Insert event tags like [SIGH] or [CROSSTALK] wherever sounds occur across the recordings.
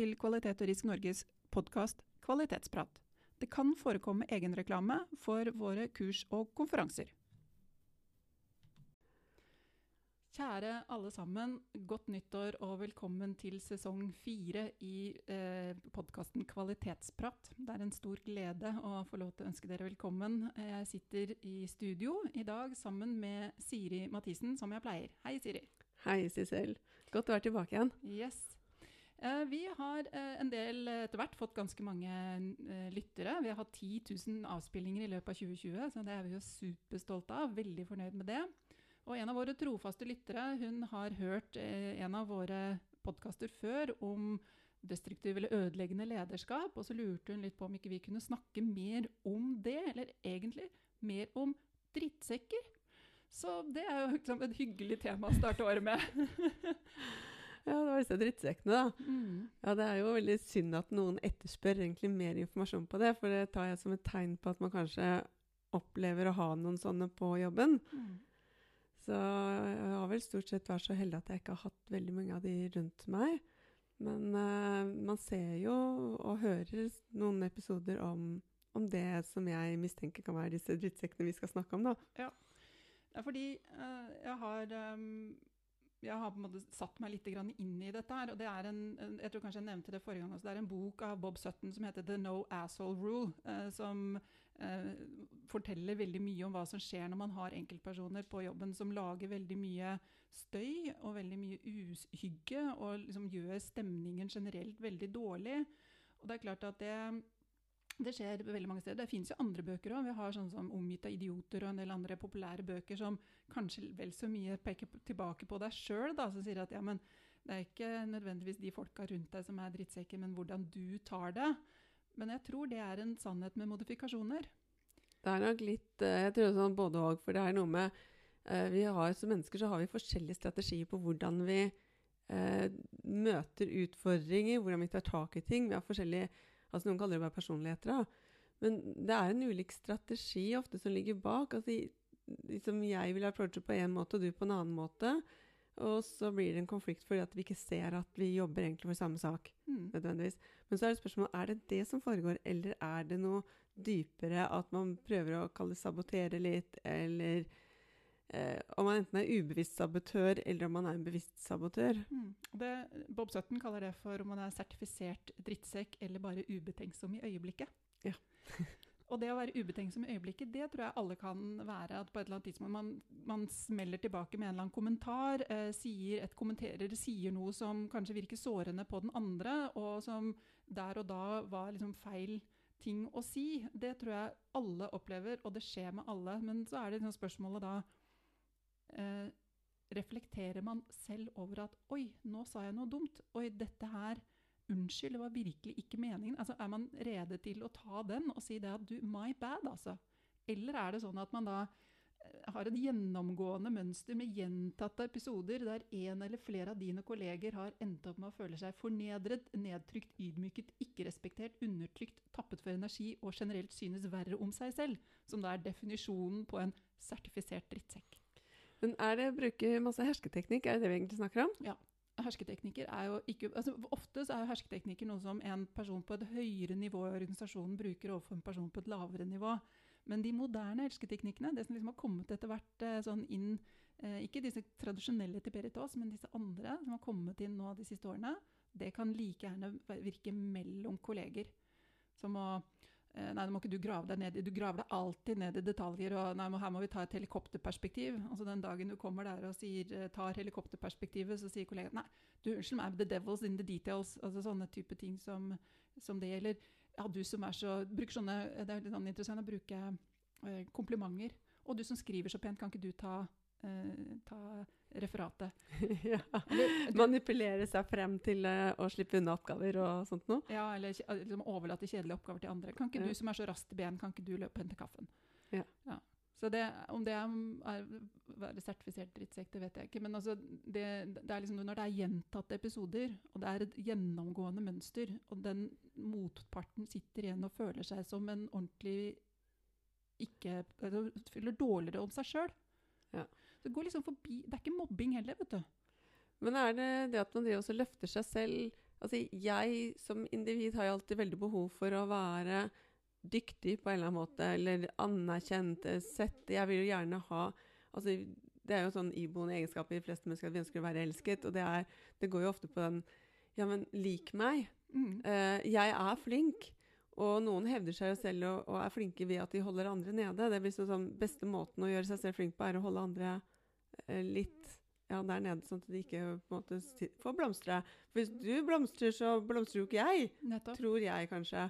Til Kvalitet og Risk Norges podkast Kvalitetsprat. Det kan forekomme egenreklame for våre kurs og konferanser. Kjære alle sammen, godt nyttår og velkommen til sesong fire i eh, podkasten Kvalitetsprat. Det er en stor glede å få lov til å ønske dere velkommen. Jeg sitter i studio i dag sammen med Siri Mathisen, som jeg pleier. Hei, Siri. Hei, Sissel. Godt å være tilbake igjen. Yes. Eh, vi har eh, en del etter hvert fått ganske mange eh, lyttere. Vi har hatt 10 000 avspillinger i løpet av 2020, så det er vi jo superstolte av. Veldig fornøyd med det. Og en av våre trofaste lyttere hun har hørt en av våre podkaster før om destruktiv eller ødeleggende lederskap, og så lurte hun litt på om ikke vi kunne snakke mer om det, eller egentlig mer om drittsekker. Så det er jo liksom et hyggelig tema å starte året med. [LAUGHS] ja, det var disse drittsekkene, da. Mm. Ja, det er jo veldig synd at noen etterspør egentlig mer informasjon på det, for det tar jeg som et tegn på at man kanskje opplever å ha noen sånne på jobben. Mm. Så jeg har vel stort sett vært så heldig at jeg ikke har hatt veldig mange av de rundt meg. Men uh, man ser jo og hører noen episoder om, om, det som jeg mistenker kan være disse drittsekkene vi skal snakke om, da. Ja. Det er fordi uh, jeg har um, jeg har på en måte satt meg litt inn i dette. her, og det er en, Jeg tror kanskje jeg nevnte det forrige gang også, det er en bok av Bob Sutton som heter 'The No Asshole Rule'. Eh, som eh, forteller veldig mye om hva som skjer når man har enkeltpersoner på jobben som lager veldig mye støy og veldig mye uhygge, og liksom gjør stemningen generelt veldig dårlig. Og det er klart at det det skjer veldig mange steder. Det finnes jo andre bøker òg. Vi har sånn som 'Omgitt av idioter' og en del andre populære bøker som kanskje vel så mye peker tilbake på deg sjøl, som sier at ja, men det er ikke nødvendigvis de folka rundt deg som er drittsekker, men hvordan du tar det. Men jeg tror det er en sannhet med modifikasjoner. Det er nok litt eh, Jeg tror sånn både òg, for det er noe med uh, vi har, Som mennesker så har vi forskjellige strategier på hvordan vi uh, møter utfordringer, hvordan vi tar tak i ting. Vi har forskjellige Altså Noen kaller det bare personligheter. da. Men det er en ulik strategi ofte som ligger bak. altså liksom Jeg vil approache på én måte, og du på en annen måte. Og så blir det en konflikt fordi at vi ikke ser at vi jobber egentlig for samme sak. Mm. nødvendigvis. Men så er det spørsmålet er det det som foregår, eller er det noe dypere at man prøver å kalle det sabotere litt, eller Eh, om man enten er ubevisst sabotør, eller om man er en bevisst sabotør. Mm. Det, Bob Sutton kaller det for om man er sertifisert drittsekk eller bare ubetenksom i øyeblikket. Ja. [LAUGHS] og det å være ubetenksom i øyeblikket, det tror jeg alle kan være. At på et eller annet tidspunkt man, man smeller tilbake med en eller annen kommentar, eh, sier, et kommenterer, sier noe som kanskje virker sårende på den andre, og som der og da var liksom feil ting å si. Det tror jeg alle opplever, og det skjer med alle. Men så er det liksom spørsmålet da eh, reflekterer man selv over at Oi, nå sa jeg noe dumt. Oi, dette her Unnskyld, det var virkelig ikke meningen. Altså, Er man rede til å ta den og si det at du, my bad, altså? Eller er det sånn at man da eh, har et gjennomgående mønster med gjentatte episoder der en eller flere av dine kolleger har endt opp med å føle seg fornedret, nedtrykt, ydmyket, ikke respektert, undertrykt, tappet for energi og generelt synes verre om seg selv, som da er definisjonen på en sertifisert drittsekk. Men er det å bruke masse hersketeknikk, er det det vi egentlig snakker om? Ja. Hersketeknikker er jo ikke altså Ofte så er jo hersketeknikker noe som en person på et høyere nivå i organisasjonen bruker overfor en person på et lavere nivå. Men de moderne hersketeknikkene, det som liksom har kommet etter hvert eh, sånn inn eh, Ikke disse tradisjonelle til Berit Aas, men disse andre som har kommet inn nå de siste årene, det kan like gjerne virke mellom kolleger. Som å nei, nå må ikke du grave deg ned Du graver deg alltid ned i detaljer. og nei, Her må vi ta et helikopterperspektiv. Altså Den dagen du kommer der og sier, eh, tar helikopterperspektivet, så sier kollegaen nei, du unnskyld meg, the devil's in the details. altså Sånne type ting som, som det gjelder. Ja, du som er så bruker sånne, Det er litt sånn interessant å bruke eh, komplimenter. Og du som skriver så pent, kan ikke du ta ta referatet. [LAUGHS] ja. Manipulere seg frem til uh, å slippe unna oppgaver og sånt noe? Ja, eller liksom overlate kjedelige oppgaver til andre. Kan ikke du som er så rask i ben, kan ikke du løpe og hente kaffen? Ja. ja. Så det, om det er, er være sertifisert drittsekk, det vet jeg ikke. Men altså, det, det, er liksom når det er gjentatte episoder, og det er et gjennomgående mønster, og den motparten sitter igjen og føler seg som en ordentlig ikke Føler dårligere om seg sjøl, ja. Det går liksom forbi Det er ikke mobbing heller, vet du. Men er det det at man driver også løfter seg selv Altså, jeg som individ har jo alltid veldig behov for å være dyktig på en eller annen måte, eller anerkjent, sett Jeg vil jo gjerne ha Altså, det er jo sånn iboende egenskaper i de fleste mennesker at vi ønsker å være elsket, og det, er, det går jo ofte på den Ja, men lik meg. Mm. Uh, jeg er flink. Og noen hevder seg jo selv og, og, er flinke ved at de holder andre nede. Det blir sånn, sånn Beste måten å gjøre seg selv flink på, er å holde andre uh, litt ja, der nede, sånn at de ikke på en måte får blomstre. For hvis du blomstrer, så blomstrer jo ikke jeg. Nettopp. Tror jeg kanskje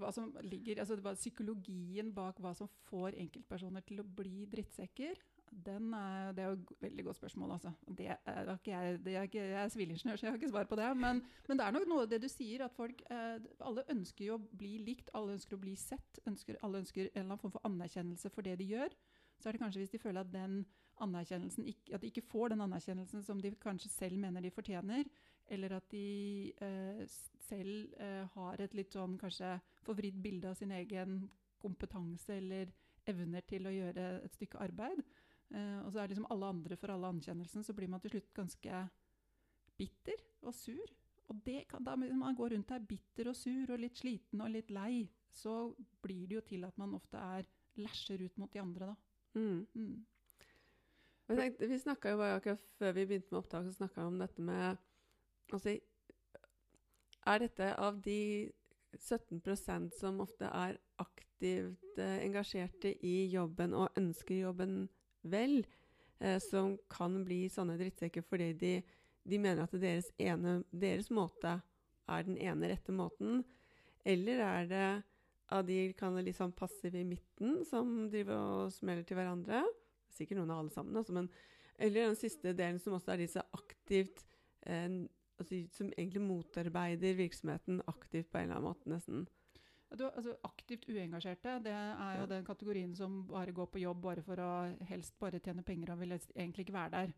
hva som ligger, altså Psykologien bak hva som får enkeltpersoner til å bli drittsekker, er, det er jo et veldig godt spørsmål. altså. Det er, ikke jeg, det er ikke, jeg er sivilingeniør, så jeg har ikke svar på det. Men, men, det er nok noe av det du sier, at folk eh, Alle ønsker jo å bli likt, alle ønsker å bli sett. Ønsker, alle ønsker en eller annen form for anerkjennelse for det de gjør. Så er det kanskje hvis de føler at, den anerkjennelsen, at de ikke får den anerkjennelsen som de kanskje selv mener de fortjener, eller at de eh, selv eh, har et litt sånn kanskje forvridd bilde av sin egen kompetanse eller evner til å gjøre et stykke arbeid. Eh, og så er liksom alle andre for alle anerkjennelsen, så blir man til slutt ganske bitter og sur. Og det kan, da man går rundt her bitter og sur og litt sliten og litt lei, så blir det jo til at man ofte er læsjer ut mot de andre, da. Mm. Mm. Tenkte, vi snakka jo akkurat før vi begynte med opptak, så snakka vi om dette med Altså, er dette av de 17% som ofte er aktivt eh, engasjerte i jobben og ønsker jobben vel, eh, som kan bli sånne drittsekker fordi de, de mener at deres, ene, deres, måte er den ene rette måten? Eller er det av de kan litt sånn passive i midten som driver og smeller til hverandre? Sikkert noen av alle sammen, altså, men Eller den siste delen som også er disse aktivt eh, altså, som egentlig motarbeider virksomheten aktivt på en eller annen måte, nesten. Du, altså, aktivt uengasjerte, det er jo den kategorien som bare går på jobb bare for å helst bare tjene penger og vil egentlig ikke være der.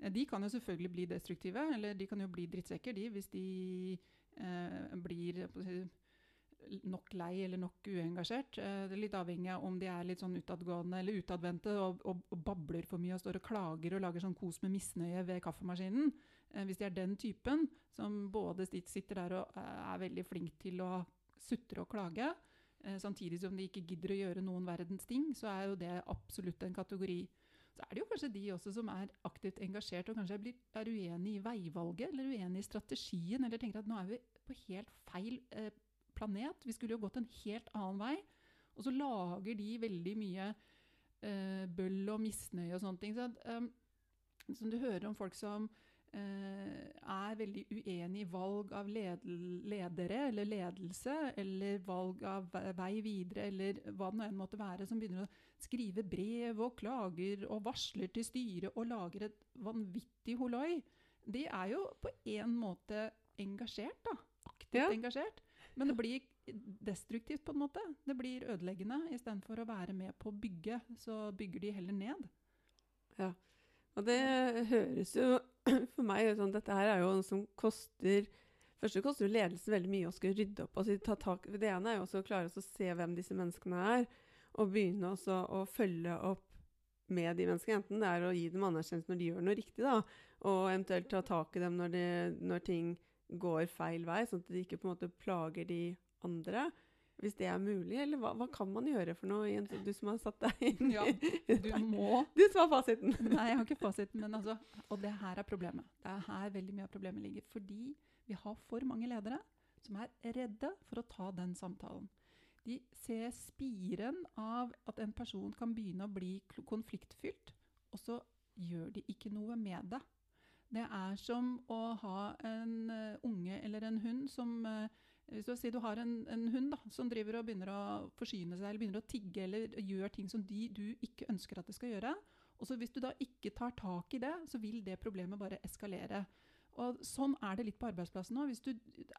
Eh, de kan jo selvfølgelig bli destruktive, eller de kan jo bli drittsekker, de, hvis de eh, blir nok lei eller nok uengasjert. Eh, det er litt avhengig av om de er litt sånn utadgående eller utadvendte og, og, og, babler for mye og står og klager og lager sånn kos med misnøye ved kaffemaskinen. Eh, hvis de er den typen som både sitter der og er veldig flink til å sutre og klage, eh, samtidig som de ikke gidder å gjøre noen verdens ting, så er jo det absolutt en kategori. Så er det jo kanskje de også som er aktivt engasjert og kanskje er uenig i veivalget eller uenig i strategien, eller tenker at nå er vi på helt feil eh, planet. Vi skulle jo gått en helt annen vei. Og så lager de veldig mye eh, bøll og misnøye og sånne ting. Så, som du hører om folk som er veldig uenig i valg av ledere eller ledelse, eller valg av vei videre, eller hva det nå enn måtte være, som begynner å skrive brev og klager og varsler til styret og lager et vanvittig holoi, de er jo på en måte engasjert, da. Aktivt ja. engasjert. Men det blir destruktivt, på en måte. Det blir ødeleggende. Istedenfor å være med på å bygge, så bygger de heller ned. Ja. Og det høres jo [CLEARS THROAT] for meg sånn Dette her er jo noe som koster Først koster jo ledelsen veldig mye å skulle rydde opp. Altså, ta tak, det ene er jo også å klare å se hvem disse menneskene er, og begynne også å følge opp med de menneskene. Enten det er å gi dem anerkjennelse når de gjør noe riktig, da, og eventuelt ta tak i dem når, de, når ting går feil vei, sånn at de ikke på en måte plager de andre. Hvis det er mulig, eller hva, hva, kan man gjøre for noe, Jens, du som har satt deg inn Ja, du [LAUGHS] må Du som har fasiten. [LAUGHS] Nei, jeg har ikke fasiten, men altså Og det her er problemet. Det er her veldig mye av problemet ligger. Fordi vi har for mange ledere som er redde for å ta den samtalen. De ser spiren av at en person kan begynne å bli konfliktfylt, og så gjør de ikke noe med det. Det er som å ha en uh, unge eller en hund som uh, hvis du, si du har en, en, hund da, som driver og begynner å forsyne seg eller begynner å tigge eller gjør ting som de, du ikke ønsker at det skal gjøre, og så Hvis du da ikke tar tak i det, så vil det problemet bare eskalere. Og Sånn er det litt på arbeidsplassen òg. Hvis du,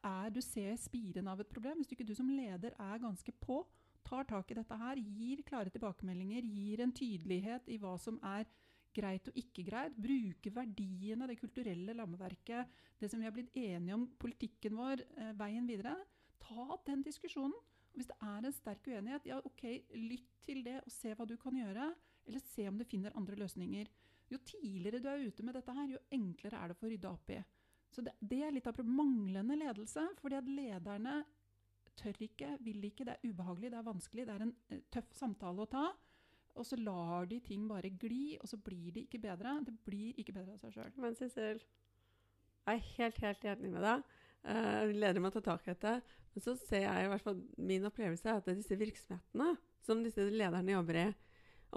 er, du ser spiren av et problem, hvis du ikke du som leder er ganske på, tar tak i dette her, gir klare tilbakemeldinger, gir en tydelighet i hva som er greit og ikke greit. Bruke verdiene, det kulturelle lammeverket, det som vi har blitt enige om, politikken vår, eh, veien videre. Ta den diskusjonen. Og hvis det er en sterk uenighet, ja ok, lytt til det og se hva du kan gjøre. Eller se om du finner andre løsninger. Jo tidligere du er ute med dette her, jo enklere er det å få rydda opp i. Så det, det er litt av manglende ledelse. fordi at lederne tør ikke, vil ikke, det er ubehagelig, det er vanskelig, det er en uh, tøff samtale å ta. Og så lar de ting bare gli, og så blir det ikke bedre. Det blir ikke bedre av seg sjøl. Men Sissel, jeg er helt, helt enig med deg. Jeg leder meg til å ta tak i dette. Men så ser jeg i hvert fall min opplevelse er at det er disse virksomhetene som disse lederne jobber i,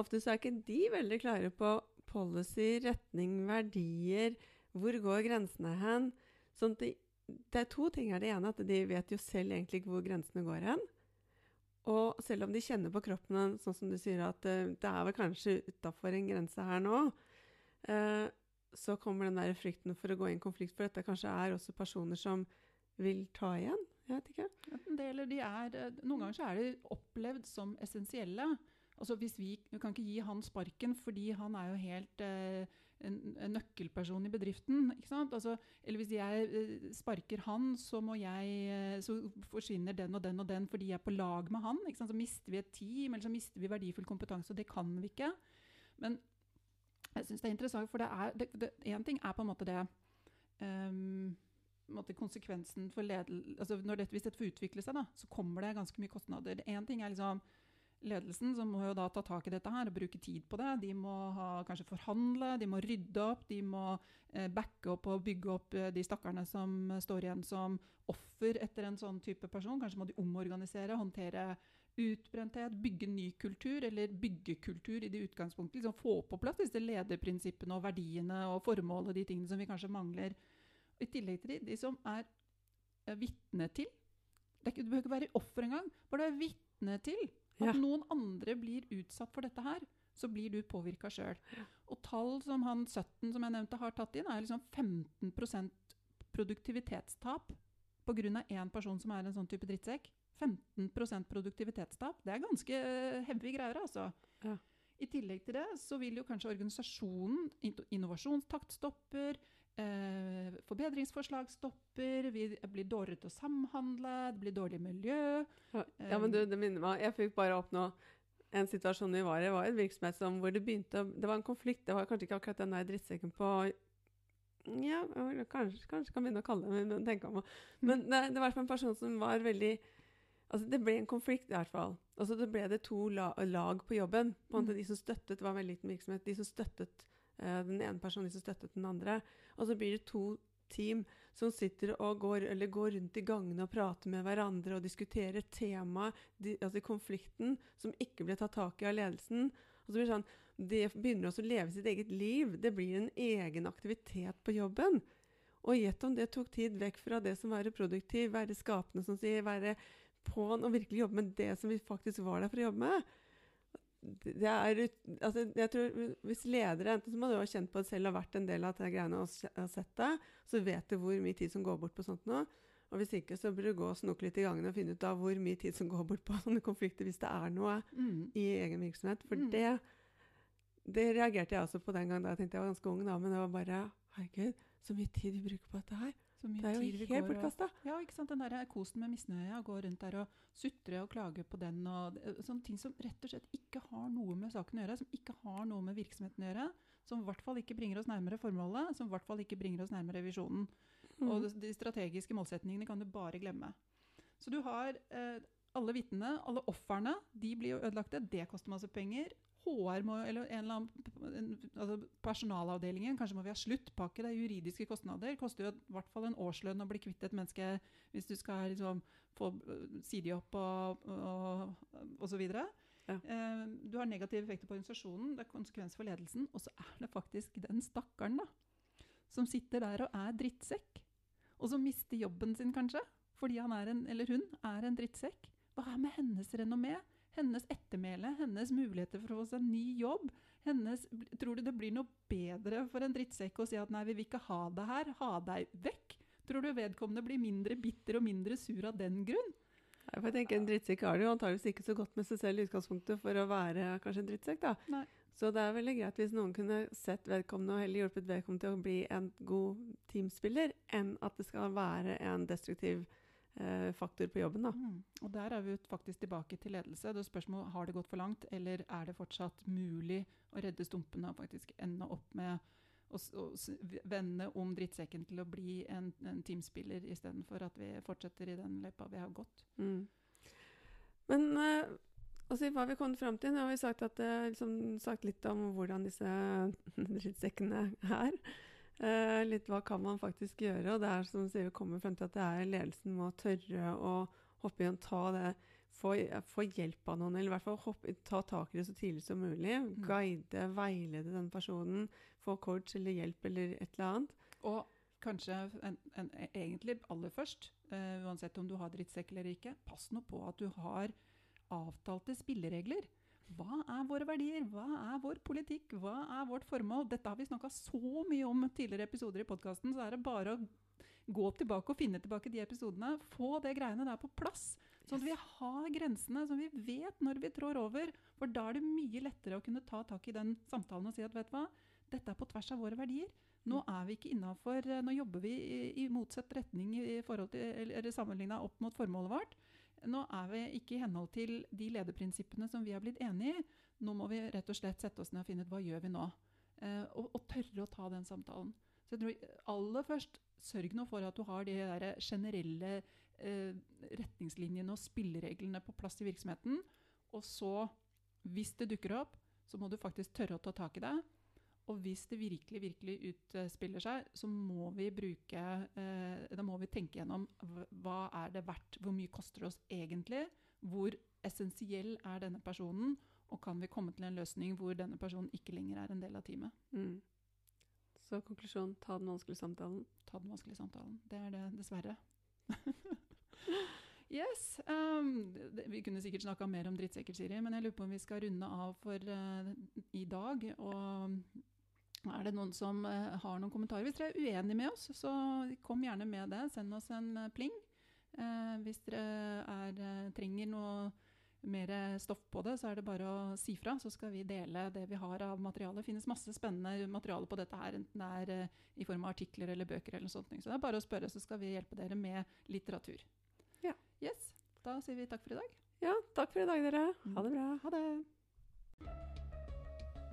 ofte så er ikke de veldig klare på policy, retning, verdier. Hvor går grensene hen? Sånn de, det er to ting her. Det ene er at de vet jo selv egentlig ikke hvor grensene går hen. Og selv om de kjenner på kroppen, sånn som du sier, at uh, det er vel kanskje utafor en grense her nå, uh, så kommer den der frykten for å gå i en konflikt, for dette kanskje er også personer som vil ta igjen. Jeg vet ikke. Del, de er, eh, noen ganger så er de opplevd som essensielle. Altså hvis vi, vi kan ikke gi han sparken fordi han er jo helt eh, en, nøkkelperson i bedriften. Altså, eller hvis jeg eh, sparker han, så, jeg, eh, så forsvinner den og den og den fordi jeg er på lag med han. Så mister vi et team, eller så mister vi verdifull kompetanse. Og det kan vi ikke. Men jeg syns det er interessant, for én ting er på en måte det um, konsekvensen for ledel, altså Hvis dette får utvikle seg, da, så kommer det ganske mye kostnader. Én ting er liksom ledelsen, som må jo da ta tak i dette her og bruke tid på det. De må ha, kanskje forhandle, de må rydde opp, de må eh, backe opp og bygge opp eh, de stakkarene som står igjen som offer etter en sånn type person. Kanskje må de omorganisere, håndtere utbrenthet, bygge ny kultur, eller bygge kultur i det utgangspunktet. Liksom få på plass disse lederprinsippene og verdiene og formålet, de tingene som vi kanskje mangler. I tillegg til de, de som er vitne til det ikke, Du behøver ikke være offer engang. Bare du er vitne til at ja. noen andre blir utsatt for dette her, så blir du påvirka sjøl. Og tall som han 17 som jeg nevnte har tatt inn, er liksom 15% produktivitetstap pga. én person som er en sånn type drittsekk. 15% produktivitetstap. Det er ganske uh, heavy greier, altså. Ja. I tillegg til det så vil jo kanskje organisasjonen Innovasjonstakt stopper. Eh, forbedringsforslag stopper, vi blir dårligere til å samhandle, det blir dårlig miljø. Ja, ja men du, det minner meg Jeg fikk bare opp nå en situasjon vi var i. Det var en virksomhet som, hvor det begynte Det var en konflikt. Det var kanskje ikke akkurat den der drittsekken på Ja, kanskje, kanskje kan begynne å kalle det men, tenke om. men det, det var en person som var veldig Altså, det ble en konflikt, i hvert fall. Altså, det ble det to la lag på jobben. På mm. De som støttet, det var en veldig liten virksomhet. De som støttet den ene personen, som støttet den andre. Og så blir det to team som sitter og går, går rundt i gangene og prater med hverandre og diskuterer temaet, altså konflikten, som ikke ble tatt tak i av ledelsen. Og så blir Det sånn, det begynner også å leve sitt eget liv. Det blir en egen aktivitet på jobben. Og gjett om det tok tid vekk fra det som være produktiv, være skapende, som sier, være på'n og virkelig jobbe med det som vi faktisk var der for å jobbe med er, altså, jeg tror Hvis ledere enten så må du ha kjent på det selv og vært en del av de greiene og sett det, så vet du hvor mye tid som går bort på sånt nå. Og hvis ikke, så bør du gå og snoke litt i gangene og finne ut av hvor mye tid som går bort på [LAUGHS] sånne konflikter, hvis det er noe mm. i egen virksomhet. For mm. det, det reagerte jeg også på den gangen da jeg tenkte jeg var ganske ung, da, men det var bare Herregud, så mye tid vi bruker på dette her det er jo helt bortkasta. Ja, ikke sant? Den der kosen med misnøye, gå rundt der og sutre og klage på den og sånne ting som rett og slett ikke har noe med saken å gjøre, som ikke har noe med virksomheten å gjøre, som i hvert fall ikke bringer oss nærmere formålet, som i hvert fall ikke bringer oss nærmere visjonen. Mm. Og de strategiske målsetningene kan du bare glemme. Så du har eh, alle vitnene, alle ofrene, de blir jo ødelagte. Det koster masse penger. HR må, eller en eller annen, altså Personalavdelingen, kanskje må vi ha sluttpakke. Det er juridiske kostnader. Det koster jo i hvert fall en årslønn å bli kvitt et menneske hvis du skal liksom, få si de opp og, og, og så videre. Ja. Eh, du har negative effekter på organisasjonen, det er konsekvenser for ledelsen. Og så er det faktisk den stakkaren da, som sitter der og er drittsekk. Og som mister jobben sin, kanskje, fordi han en, eller hun er en drittsekk. Hva er med hennes renommé? Hennes ettermæle, hennes muligheter for å få seg ny jobb. Hennes, tror du det blir noe bedre for en drittsekk å si at nei, vi vil ikke ha deg her, ha deg vekk? Tror du vedkommende blir mindre bitter og mindre sur av den grunn? Nei, for Jeg tenker En drittsekk har det jo antageligvis ikke så godt med seg selv i utgangspunktet for å være kanskje en drittsekk. da. Nei. Så det er veldig greit hvis noen kunne sett vedkommende og heller hjulpet vedkommende til å bli en god teamspiller, enn at det skal være en destruktiv faktor på jobben. Da. Mm. Og Der er vi faktisk tilbake til ledelse. Det er spørsmålet har det gått for langt, eller er det fortsatt mulig å redde stumpene og faktisk ende opp med å, å vende om drittsekken til å bli en, en teamspiller istedenfor at vi fortsetter i den løypa vi har gått. Mm. Men uh, altså, hva har vi kommet fram til? Nå har vi sagt, at, uh, liksom, sagt litt om hvordan disse [LAUGHS] drittsekkene er. Uh, litt hva kan man faktisk gjøre? Og det er som sier, vi kommer frem til at det er ledelsen må tørre å hoppe i og ta det få, få, hjelp av noen, eller i hvert fall hoppe, ta tak i det så tidlig som mulig. Mm. Guide, veilede den personen. Få coach eller hjelp eller et eller annet. Og kanskje en, en, egentlig aller først, uh, uansett om du har drittsekk eller ikke, pass nå på at du har avtalte spilleregler. Hva er våre verdier? Hva er vår politikk? Hva er vårt formål? Dette har vi snakka så mye om tidligere episoder i podkasten, så er det bare å gå tilbake og finne tilbake de episodene. Få det greiene der på plass. Sånn at vi har grensene, som vi vet når vi trår over. For da er det mye lettere å kunne ta tak i den samtalen og si at vet du hva, dette er på tvers av våre verdier. Nå mm. er vi ikke innafor eh, Nå jobber vi i, i motsatt retning i forhold til, eller sammenligna opp mot formålet vårt. Nå er vi ikke i henhold til de lederprinsippene som vi har blitt enige i. Nå må vi rett og slett sette oss ned og finne ut hva gjør vi nå. Eh, og, og, tørre å ta den samtalen. Så jeg tror aller først, Sørg nå for at du har de der generelle eh, retningslinjene og spillereglene på plass i virksomheten. Og så, hvis det dukker opp, så må du faktisk tørre å ta tak i det. Og hvis det virkelig virkelig utspiller seg, så må vi bruke eh, Da må vi tenke gjennom hva er det verdt? Hvor mye koster det oss egentlig? Hvor essensiell er denne personen? Og kan vi komme til en løsning hvor denne personen ikke lenger er en del av teamet? Mm. Så konklusjon ta den vanskelige samtalen. Ta den vanskelige samtalen. Det er det, dessverre. [LAUGHS] yes. Um, vi kunne sikkert snakka mer om drittsekker, Siri, men jeg lurer på om vi skal runde av for uh, i dag. Og er det noen som uh, har noen kommentarer? Hvis dere er uenige med oss, så kom gjerne med det. Send oss en uh, pling. hvis dere er, trenger noe mer stoff på det, så er det bare å si fra, så skal vi dele det vi har av materiale. Det finnes masse spennende materiale på dette her, enten det er i form av artikler eller bøker. eller sånt. Så det er bare å spørre, så skal vi hjelpe dere med litteratur. Ja. Yes, Da sier vi takk for i dag. Ja, takk for i dag, dere. Ha det bra. Ha det.